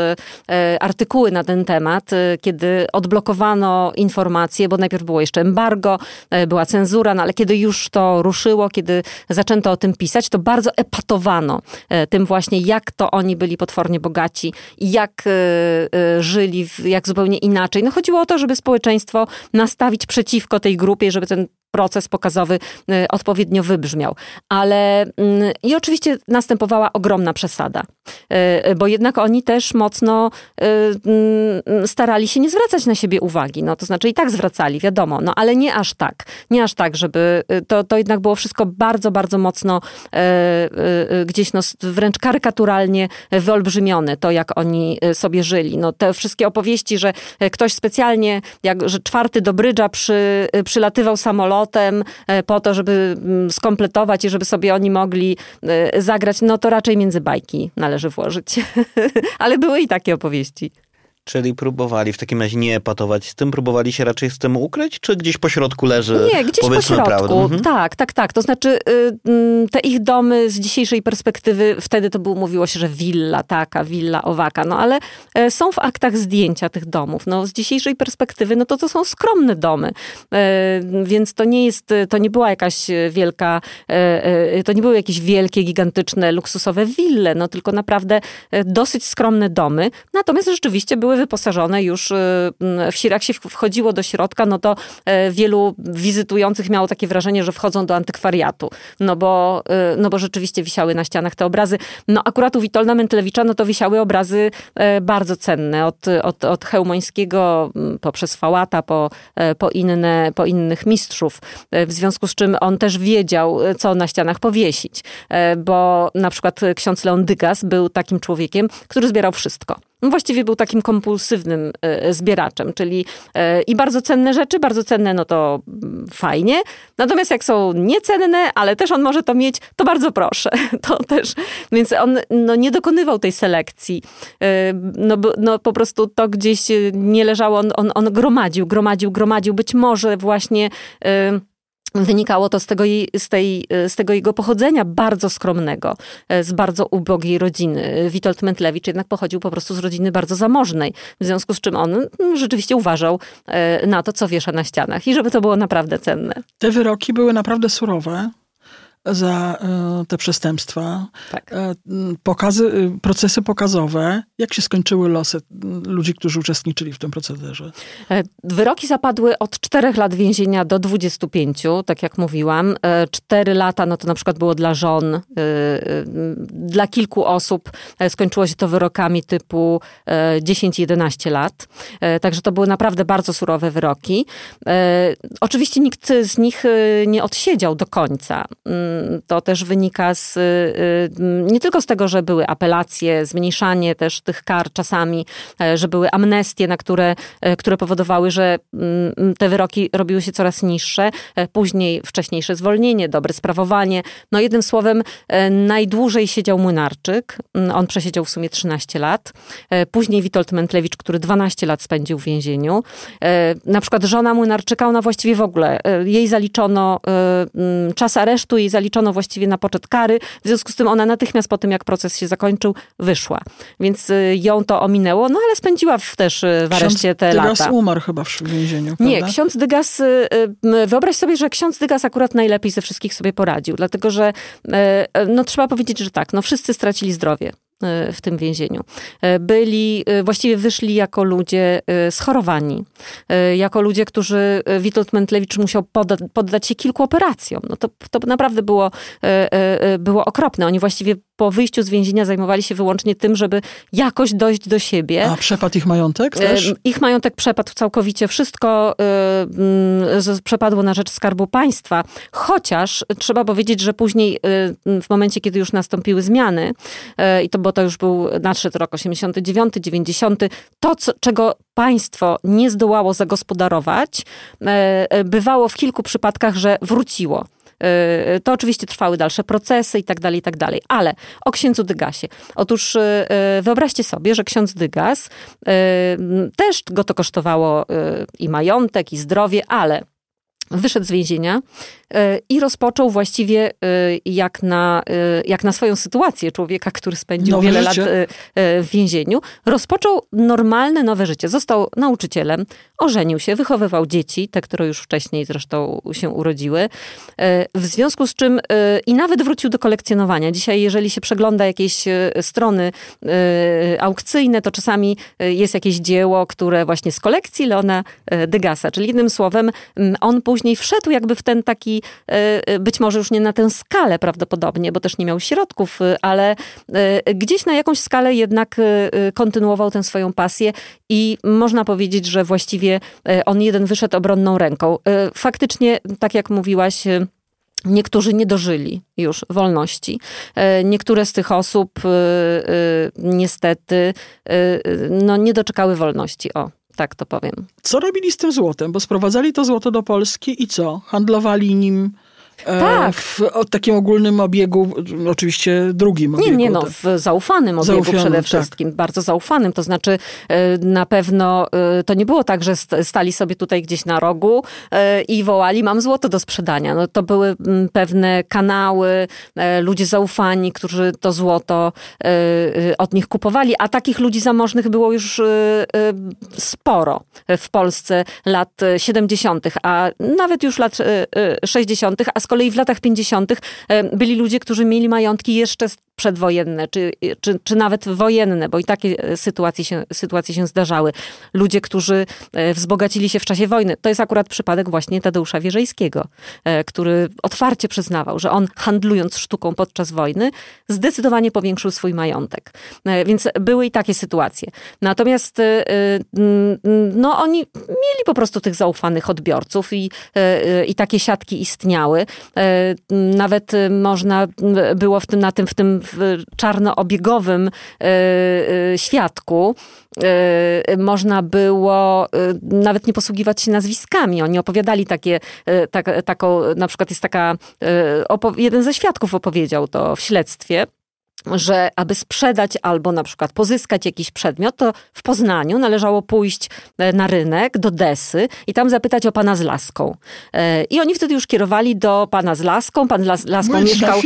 artykuły na ten temat, kiedy odblokowano informacje, bo najpierw było jeszcze embargo, była cenzura, no ale kiedy już to ruszyło, kiedy zaczęto o tym pisać, to bardzo epatowano tym właśnie, jak to oni byli potwornie bogaci i jak żyli, jak zupełnie inaczej. No chodziło o to, żeby społeczeństwo nastawić przeciwko tej grupie, żeby ten proces pokazowy y, odpowiednio wybrzmiał. Ale mm, i oczywiście następowała ogromna przesada, y, bo jednak oni też mocno y, mm, starali się nie zwracać na siebie uwagi. No, to znaczy i tak zwracali, wiadomo, no ale nie aż tak. Nie aż tak, żeby to, to jednak było wszystko bardzo, bardzo mocno gdzieś no, wręcz karykaturalnie wyolbrzymione, to jak oni sobie żyli. No, te wszystkie opowieści, że ktoś specjalnie, jak, że czwarty do brydża przy, przylatywał samolot, samolotem e, po to, żeby mm, skompletować i żeby sobie oni mogli e, zagrać, no to raczej między bajki należy włożyć. Ale były i takie opowieści. Czyli próbowali w takim razie nie epatować z tym, próbowali się raczej z tym ukryć, czy gdzieś po środku leży Nie, gdzieś po środku. Mhm. Tak, tak, tak. To znaczy y, mm, te ich domy z dzisiejszej perspektywy, wtedy to było, mówiło się, że willa taka, willa owaka, no ale e, są w aktach zdjęcia tych domów. No z dzisiejszej perspektywy, no to to są skromne domy. E, więc to nie jest, to nie była jakaś wielka, e, to nie były jakieś wielkie, gigantyczne, luksusowe wille, no tylko naprawdę dosyć skromne domy. Natomiast rzeczywiście były wyposażone już, y, w, jak się wchodziło do środka, no to e, wielu wizytujących miało takie wrażenie, że wchodzą do antykwariatu. No bo, y, no bo rzeczywiście wisiały na ścianach te obrazy. No akurat u Witolda Mentlewicza, no to wisiały obrazy e, bardzo cenne. Od, od, od Hełmońskiego poprzez Fałata, po, e, po, inne, po innych mistrzów. W związku z czym on też wiedział, co na ścianach powiesić. Bo na przykład ksiądz Leon Dygas był takim człowiekiem, który zbierał wszystko. Właściwie był takim kompulsywnym e, zbieraczem, czyli e, i bardzo cenne rzeczy, bardzo cenne, no to mm, fajnie. Natomiast jak są niecenne, ale też on może to mieć, to bardzo proszę. To też, więc on no, nie dokonywał tej selekcji. E, no, no po prostu to gdzieś nie leżało, on, on, on gromadził, gromadził, gromadził. Być może właśnie Wynikało to z tego, z, tej, z tego jego pochodzenia bardzo skromnego, e, z bardzo ubogiej rodziny. Witold Mentlewicz jednak pochodził po prostu z rodziny bardzo zamożnej, w związku z czym on mm, rzeczywiście uważał e, na to, co wiesza na ścianach i żeby to było naprawdę cenne. Te wyroki były naprawdę surowe za e, te przestępstwa. Tak. E, pokazy, y, procesy pokazowe. Jak się skończyły losy ludzi, którzy uczestniczyli w tym procederze? E, wyroki zapadły od 4 lat więzienia do 25, tak jak mówiłam. 4 lata, no to na przykład było dla żon. Dla kilku osób skończyło się to wyrokami typu 10-11 lat. Także to były naprawdę bardzo surowe wyroki. Oczywiście nikt z nich nie odsiedział do końca to też wynika z, y, y, nie tylko z tego, że były apelacje, zmniejszanie też tych kar czasami, e, że były amnestie, na które, e, które powodowały, że mm, te wyroki robiły się coraz niższe. E, później wcześniejsze zwolnienie, dobre sprawowanie. No jednym słowem, najdłużej siedział Młynarczyk. Mm, on przesiedział w sumie 13 lat. Później Witold Mentlewicz, który 12 lat spędził w więzieniu. Na przykład żona Młynarczyka, ona właściwie w ogóle, jej zaliczono mm, czas aresztu, jej zaliczono właściwie na poczet kary. W związku z tym ona natychmiast po tym, jak proces się zakończył, wyszła. Więc y, ją to ominęło, no ale spędziła w, też y, w areszcie te Dygas lata. umarł chyba w więzieniu, prawda? Nie, ksiądz Dygas, y, wyobraź sobie, że ksiądz Dygas akurat najlepiej ze wszystkich sobie poradził, dlatego że no trzeba powiedzieć, że tak, no wszyscy stracili zdrowie. W tym więzieniu. Byli, właściwie wyszli jako ludzie schorowani, jako ludzie, którzy Witold Mentlewicz musiał poddać się kilku operacjom. No to, to naprawdę było, było okropne. Oni właściwie po wyjściu z więzienia zajmowali się wyłącznie tym, żeby jakoś dojść do siebie. A przepadł ich majątek też? Ich majątek przepadł całkowicie. Wszystko y, przepadło na rzecz Skarbu Państwa. Chociaż trzeba powiedzieć, że później y, w momencie, kiedy już nastąpiły zmiany, y, i to, bo to już był nadszedł rok 89, 90, to, co, czego państwo nie zdołało zagospodarować, bywało w kilku przypadkach, że wróciło. Y, to oczywiście trwały dalsze procesy i tak dalej, i tak dalej. Ale o księdzu Dygasie. Otóż y, y, wyobraźcie sobie, że ksiądz Dygas też go to kosztowało i majątek, i zdrowie, ale wyszedł z więzienia e, i rozpoczął właściwie e, jak na, e, jak na swoją sytuację człowieka, który spędził nowe wiele życie. lat w więzieniu, rozpoczął normalne nowe życie. Został nauczycielem, ożenił się, wychowywał dzieci, te, które już wcześniej zresztą się urodziły. W związku z czym i nawet wrócił do kolekcjonowania. Dzisiaj, jeżeli się przegląda jakieś strony aukcyjne, to czasami jest jakieś dzieło, które właśnie z kolekcji Leona Degasa, czyli jednym słowem on później później wszedł jakby w ten taki, e, e, być może już nie na tę skalę prawdopodobnie, bo też nie miał środków, e, ale gdzieś na jakąś skalę jednak kontynuował tę swoją pasję i można powiedzieć, że właściwie on jeden wyszedł obronną ręką. Faktycznie, tak jak mówiłaś, Niektórzy nie dożyli już wolności. Niektóre z tych osób niestety no, nie doczekały wolności. O, tak to powiem. Co robili z tym złotem? Bo sprowadzali to złoto do Polski i co? Handlowali nim tak. W takim ogólnym obiegu, oczywiście drugim obiegu. Nie, nie, no, tak. w zaufanym obiegu Zaufanym, przede tak. wszystkim, tak. bardzo zaufanym. To znaczy e, na pewno e, to nie było tak, że stali sobie tutaj gdzieś na rogu i wołali, mam złoto do sprzedania. No, to były pewne kanały, ludzie zaufani, którzy to złoto od nich kupowali, a takich ludzi zamożnych było już sporo w Polsce lat 70., a nawet już lat 60., a kolei w latach 50. byli ludzie, którzy mieli majątki jeszcze przedwojenne, czy, czy, czy nawet wojenne, bo i takie e, sytuacje się, sytuacje się zdarzały. Ludzie, którzy e, wzbogacili się w czasie wojny. To jest akurat przypadek właśnie Tadeusza Wierzejskiego, e, który otwarcie przyznawał, że on handlując sztuką podczas wojny zdecydowanie powiększył swój majątek. Więc były i takie sytuacje. Natomiast no, oni mieli po prostu tych zaufanych odbiorców i, i takie siatki istniały. Nawet można było w tym, na tym, w tym czarnoobiegowym e, e, świadku e, można było nawet nie posługiwać się nazwiskami. Oni opowiadali takie, tak, taką, na przykład jest taka, jeden ze świadków opowiedział to w śledztwie, że aby sprzedać albo na przykład pozyskać jakiś przedmiot, to w Poznaniu należało pójść e, na rynek do Desy i tam zapytać o pana z laską. E, I oni wtedy już kierowali do pana z laską. Pan z laską mieszkał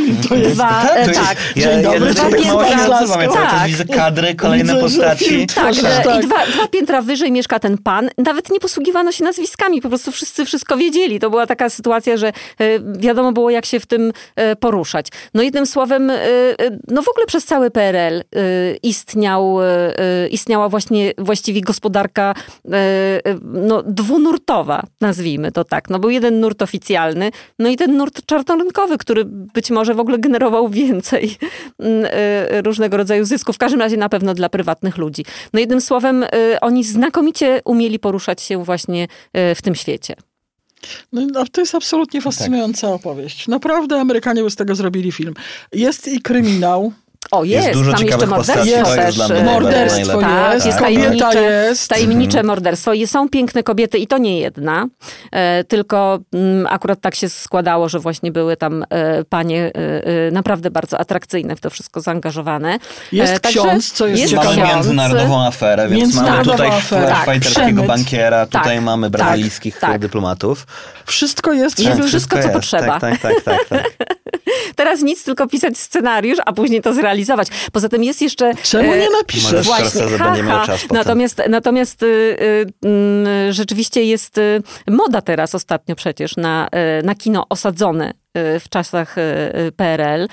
dwa... Tak, e, tak. Ja, Dzień dobry, ja, dwa piętra... tak. widzę kadry, kolejne widzę, postaci. Tak, tak. i dwa, dwa piętra wyżej mieszka ten pan. Nawet nie posługiwano się nazwiskami, po prostu wszyscy wszystko wiedzieli. To była taka sytuacja, że wiadomo było, jak się w tym poruszać. No jednym słowem, no w ogóle przez cały PRL y, istniał, y, y, istniała właśnie właściwie gospodarka no, dwunurtowa, nazwijmy to tak. No, był jeden nurt oficjalny, no i ten nurt czarnorynkowy, który być może w ogóle generował więcej różnego rodzaju zysków, w każdym razie na pewno dla prywatnych ludzi. No jednym słowem, oni znakomicie umieli poruszać się właśnie w tym świecie. No, no, to jest absolutnie fascynująca tak. opowieść. Naprawdę Amerykanie by z tego zrobili film. Jest i kryminał. O, jest, jest dużo tam jeszcze morderstwo jest, też. Jest morderstwo tak, jest, jest tajemnicze, jest. tajemnicze morderstwo. I są piękne kobiety i to nie jedna, e, tylko m, mm, akurat tak się składało, że właśnie były tam e, panie e, e naprawdę bardzo atrakcyjne w to wszystko zaangażowane. Jest e, ksiądz, co jest, jest Mamy międzynarodową aferę, więc mamy tutaj fajterskiego tak, bankiera, tutaj tak, mamy brazylijskich tak, dyplomatów. Wszystko jest. Wszystko, wszystko, co potrzeba. Tak, tak, tak, tak, Teraz nic, tylko pisać scenariusz, a później to zrealizować realizować. Poza tym jest jeszcze... Czemu nie e, napiszesz? Właśnie, ha, ha. Natomiast, natomiast y, y, y, rzeczywiście jest y, moda teraz ostatnio przecież na, y, na kino osadzone w czasach PRL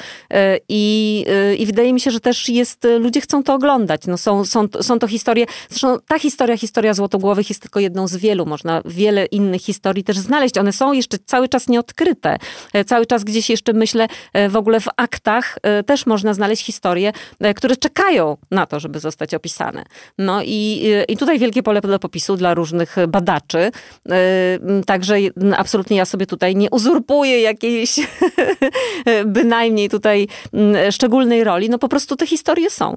i, i wydaje mi się, że też jest, ludzie chcą to oglądać. No są, są, są to historie, zresztą ta historia, historia Złotogłowych jest tylko jedną z wielu. Można wiele innych historii też znaleźć. One są jeszcze cały czas nieodkryte. Cały czas gdzieś jeszcze myślę w ogóle w aktach też można znaleźć historie, które czekają na to, żeby zostać opisane. No i, i tutaj wielkie pole do popisu dla różnych badaczy. Także absolutnie ja sobie tutaj nie uzurpuję jakiejś bynajmniej tutaj szczególnej roli. No po prostu te historie są.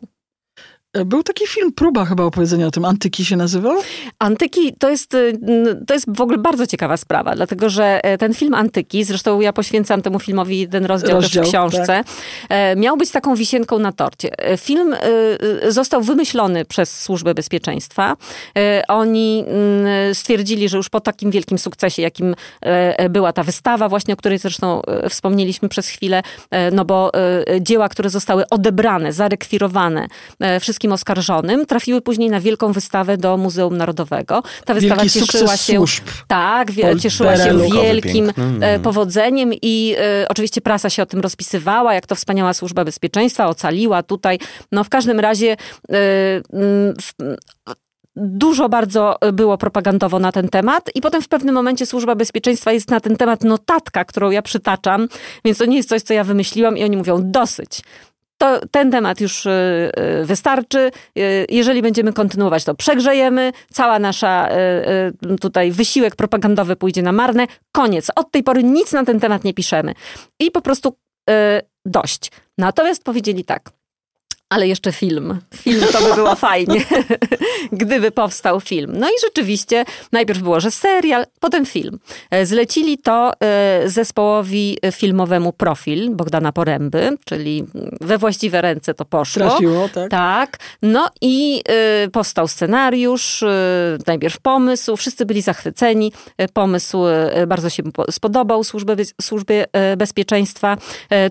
Był taki film, próba chyba opowiedzenia o tym, Antyki się nazywał? Antyki to jest, y, to jest w ogóle bardzo ciekawa sprawa, dlatego że e, ten film Antyki, zresztą ja poświęcam temu filmowi jeden rozdział, rozdział też w książce, tak. E, miał być taką wisienką na torcie. E, film został wymyślony przez Służbę Bezpieczeństwa. Oni mm, stwierdzili, że już po takim wielkim sukcesie, jakim była ta wystawa, właśnie o której zresztą wspomnieliśmy przez chwilę, no bo dzieła, które zostały odebrane, zarekwirowane, wszystkie wszystkim oskarżonym, trafiły później na wielką wystawę do Muzeum Narodowego. Ta wystawa Wielki cieszyła się. Służb. Tak, cieszyła się wielkim e, powodzeniem i e, oczywiście prasa się o tym rozpisywała, jak to wspaniała służba bezpieczeństwa ocaliła tutaj. No w każdym razie e, dużo bardzo było propagandowo na ten temat i potem w pewnym momencie Służba Bezpieczeństwa jest na ten temat notatka, którą ja przytaczam, więc to nie jest coś, co ja wymyśliłam i oni mówią dosyć to ten temat już y, y, wystarczy. Y, jeżeli będziemy kontynuować, to przegrzejemy. Cała nasza tutaj wysiłek propagandowy pójdzie na marne. Koniec. Od tej pory nic na ten temat nie piszemy. I po prostu dość. Natomiast powiedzieli tak ale jeszcze film. Film to by było fajnie, gdyby powstał film. No i rzeczywiście, najpierw było, że serial, potem film. E, zlecili to e, zespołowi filmowemu Profil Bogdana Poręby, czyli we właściwe ręce to poszło. Trafiło, tak. Tak. No i e, powstał scenariusz, najpierw pomysł, wszyscy byli zachwyceni. Pomysł bardzo się spodobał służbie, służbie bezpieczeństwa,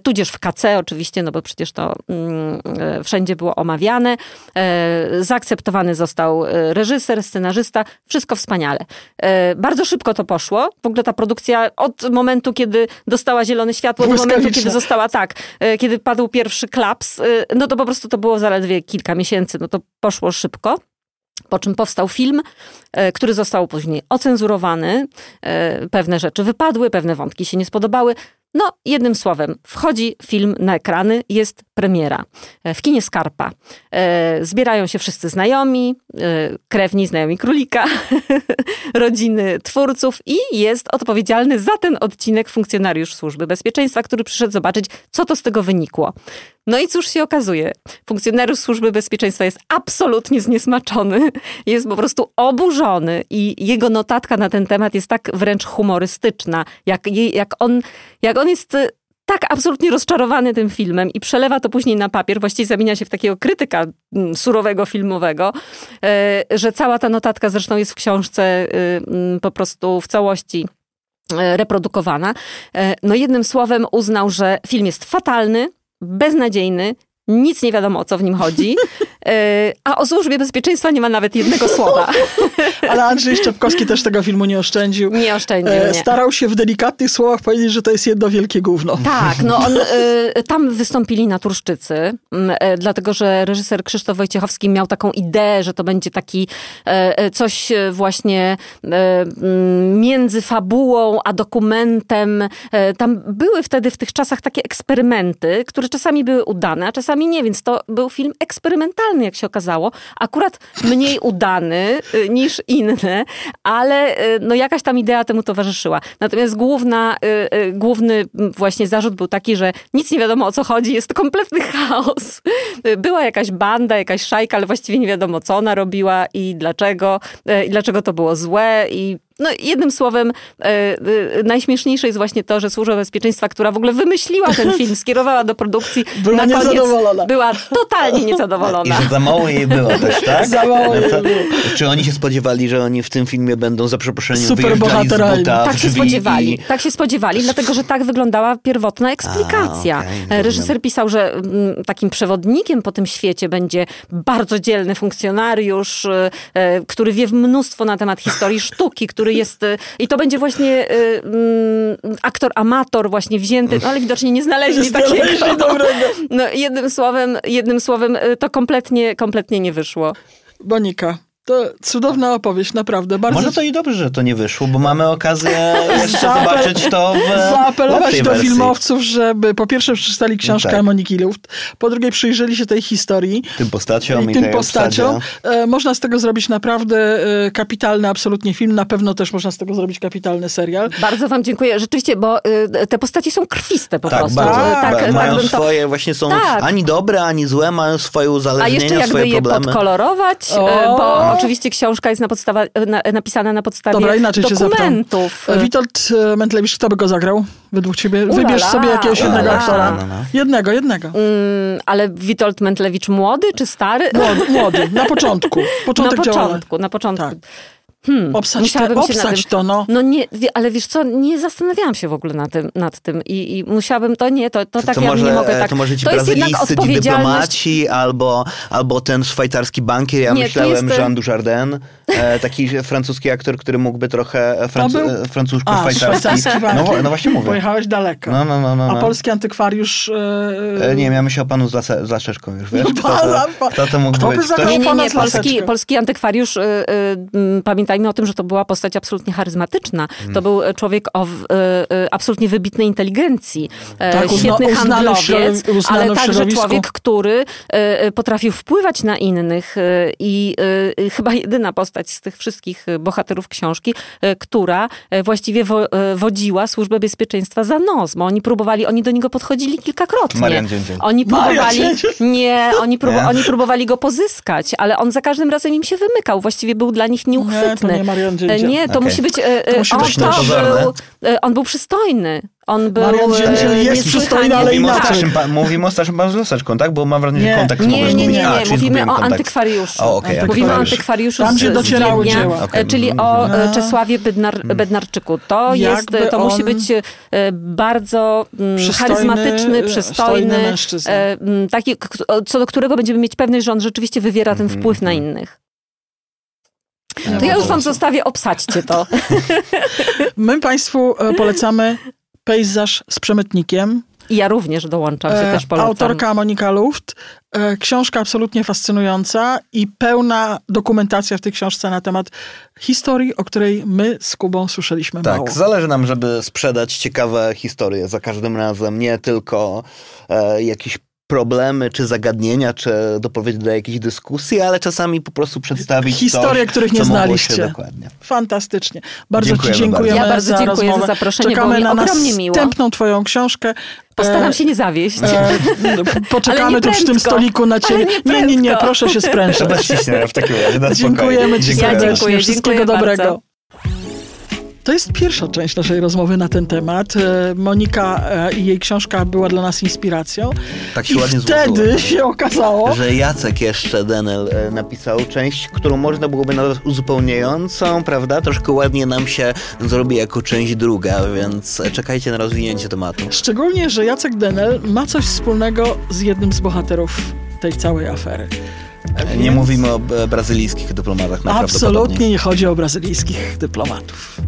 tudzież w KC oczywiście, no bo przecież to mm, wszędzie było omawiane. E, zaakceptowany został e, reżyser, scenarzysta, wszystko wspaniale. E, bardzo szybko to poszło. W ogóle ta produkcja od momentu, kiedy dostała zielone światło, do momentu, kiedy została tak, kiedy padł pierwszy klaps, no to po prostu to było zaledwie kilka miesięcy, no to poszło szybko. Po czym powstał film, który został później ocenzurowany. Pewne rzeczy wypadły, pewne wątki się nie spodobały. No, jednym słowem, wchodzi film na ekrany, jest premiera. E, w kinie Skarpa. E, zbierają się wszyscy znajomi, e, krewni, znajomi królika, rodziny twórców i jest odpowiedzialny za ten odcinek funkcjonariusz Służby Bezpieczeństwa, który przyszedł zobaczyć, co to z tego wynikło. No i cóż się okazuje? Funkcjonariusz Służby Bezpieczeństwa jest absolutnie zniesmaczony, jest po prostu oburzony i jego notatka na ten temat jest tak wręcz humorystyczna, jak, jak, on, jak on jest y, tak absolutnie rozczarowany tym filmem i przelewa to później na papier, właściwie zamienia się w takiego krytyka mm, surowego filmowego, e, że cała ta notatka zresztą jest w książce y, mm, po prostu w całości e, reprodukowana. E, no jednym słowem uznał, że film jest fatalny, beznadziejny, nic nie wiadomo o co w nim chodzi, a o służbie bezpieczeństwa nie ma nawet jednego słowa. Ale Andrzej Szczepkowski też tego filmu nie oszczędził. Nie oszczędził, e, nie. Starał się w delikatnych słowach powiedzieć, że to jest jedno wielkie gówno. Tak, no on, e, tam wystąpili naturszczycy, dlatego że reżyser Krzysztof Wojciechowski miał taką ideę, że to będzie taki coś właśnie między fabułą a dokumentem. Tam były wtedy w tych czasach takie eksperymenty, które czasami były udane, a czasami nie, więc to był film eksperymentalny, jak się okazało. Akurat mniej udany y, niż inne, ale y, no jakaś tam idea temu towarzyszyła. Natomiast główna, y, główny właśnie zarzut był taki, że nic nie wiadomo o co chodzi, jest to kompletny chaos. Była jakaś banda, jakaś szajka, ale właściwie nie wiadomo co ona robiła i dlaczego, i dlaczego to było złe i no, jednym słowem, e, e, najśmieszniejsze jest właśnie to, że Służba Bezpieczeństwa, która w ogóle wymyśliła ten film, skierowała do produkcji, była na koniec była totalnie niezadowolona. I że za mało jej było też, tak? za mało jej było. Czy oni się spodziewali, że oni w tym filmie będą za przeproszeniem Super bohaterami. Tak się spodziewali. I... Tak się spodziewali, dlatego że tak wyglądała pierwotna eksplikacja. A, okay, Reżyser pisał, że mm, takim przewodnikiem po tym świecie będzie bardzo dzielny funkcjonariusz, e, który wie mnóstwo na temat historii sztuki, który który jest... y, I to będzie właśnie y, mm, aktor amator właśnie wzięty, no ale widocznie nie znaleźli takiego. dobrego. No jednym słowem, jednym słowem y, to kompletnie, kompletnie nie wyszło. Bonika. To cudowna opowieść, naprawdę. Bardzo Może to i dobrze, że to nie wyszło, bo mamy okazję jeszcze zobaczyć to w zaapelować do wersji. filmowców, żeby po pierwsze przeczytali książkę Tak. Moniki Luft, po drugie przyjrzeli się tej historii Tym postaciom i, i tym postaciom. obsadzie. E, Można z tego zrobić naprawdę e, kapitalny absolutnie film. Na pewno też można z tego zrobić kapitalny serial. Bardzo wam dziękuję. Rzeczywiście, bo y, te postacie są krwiste po Tak, prostu. bardzo. Tak, ba- tak mają to... swoje, właśnie są Tak. ani dobre, ani złe, mają swoje A uzależnienia, jeszcze jakby swoje je problemy. podkolorować, O! e, bo oczywiście książka jest na podstawa, na, napisana na podstawie Dobra, inaczej dokumentów. E, Witold e, Mentlewicz, kto by go zagrał według ciebie? Ulala. Wybierz sobie jakiegoś jednego Ulala. aktora. No, no, no. Jednego, jednego. Mm, ale Witold Mentlewicz młody czy stary? Młody, młody, na początku. Początek na działania. początku, na początku. Tak. Obsać, musiałabym się nad obsać tym- to, no. No nie, ale wiesz co, nie zastanawiałam się w ogóle nad tym, nad tym i, i musiałabym, to nie, to, to, To, tak to, ja może, nie mogę tak. to może ci to brazylijscy dyplomaci albo, albo ten szwajcarski bankier. Ja Nie, to myślałem jest- Jean Dujardin, e, taki francuski aktor, który mógłby trochę e, francu, był- e, A, francusko-szwajcarski. szwajcarski No, no właśnie mówię. Pojechałeś daleko. No, no, no, no, A no. polski antykwariusz... E, E, Nie, ja myślę o panu z, lase, z laszeczką już, wiesz? Kto Pana- to, kto to mógł kto by być? Nie, nie, nie. Polski, polski antykwariusz, y, y, mm, pamiętajmy o tym, że to była postać absolutnie charyzmatyczna. Mm. To był człowiek o w- y, y, absolutnie wybitnej inteligencji. E, Tak, uzna- świetny uznany w handlowiec, ale także człowiek, który potrafił wpływać na innych i y, y, chyba jedyna postać z tych wszystkich bohaterów książki, y, która właściwie wo, y, wodziła Służbę Bezpieczeństwa za nos, bo oni próbowali, oni do niego podchodzili kilkakrotnie. Marian Dzień Dzień. Oni Marian próbowali, Dzień. nie, oni, próbu, Nie? oni próbowali go pozyskać, ale on za każdym razem im się wymykał. Właściwie był dla nich nieuchwytny. Nie, to nie E. Nie, to Okej. musi być... e, e, To musi on, być to był, e, on był przystojny. On był... Marian e, jest przystojny, ale Mówimy o, inaczej. starszym pa, mówimy o starszym panu z laseczką, tak? Bo mam wrażenie, Nie. że kontekst Nie, nie, nie. A, nie. czyli Mówimy o antykwariuszu. O, okej, Mówimy o antykwariusz. antykwariuszu Tam, z, gdzie docierały Wiednia, dzieła. Okej. e, czyli o e, A. Czesławie Bednar, Bednarczyku. To, jest, Jakby to musi być e, bardzo mm, Przystojny, charyzmatyczny, e, przystojny, e, mm, taki, co do którego będziemy mieć pewność, że on rzeczywiście wywiera ten wpływ na innych. To ja już wam zostawię, obsadźcie to. My Państwu e, polecamy pejzaż z przemytnikiem. I ja również dołączam się, E, też polecam. Autorka Monika Luft. E, Książka absolutnie fascynująca i pełna dokumentacja w tej książce na temat historii, o której my z Kubą słyszeliśmy mało. Tak, zależy nam, żeby sprzedać ciekawe historie za każdym razem, nie tylko e, jakieś problemy, czy zagadnienia, czy doprowadzić do jakiejś dyskusji, ale czasami po prostu przedstawić Historie, coś, których nie znaliście. Dokładnie. Fantastycznie. Bardzo Dziękujemy Ci dziękujemy bardzo. Ja bardzo za dziękuję za rozmowę. zaproszenie, było Czekamy na ogromnie miło. następną Twoją książkę. Postaram E, się nie zawieść. E, poczekamy tu przy tym stoliku na ciebie. nie Nie, nie, proszę się sprężyć. Trzeba ściśnąć w takim razie. na. Dziękujemy Ci Ja serdecznie. dziękuję, Wszystkiego dziękuję dobrego. bardzo. To jest pierwsza część naszej rozmowy na ten temat. E, Monika e, i jej książka była dla nas inspiracją. Tak się I ładnie wtedy złożyło. się okazało, Że Jacek jeszcze, Denel, e, napisał część, którą można byłoby nazwać uzupełniającą, prawda? Troszkę ładnie nam się zrobi jako część druga, więc czekajcie na rozwinięcie tematu. szczególnie, że Jacek Denel ma coś wspólnego z jednym z bohaterów tej całej afery. E, Nie więc mówimy o brazylijskich dyplomatach. Absolutnie nie chodzi o brazylijskich dyplomatów.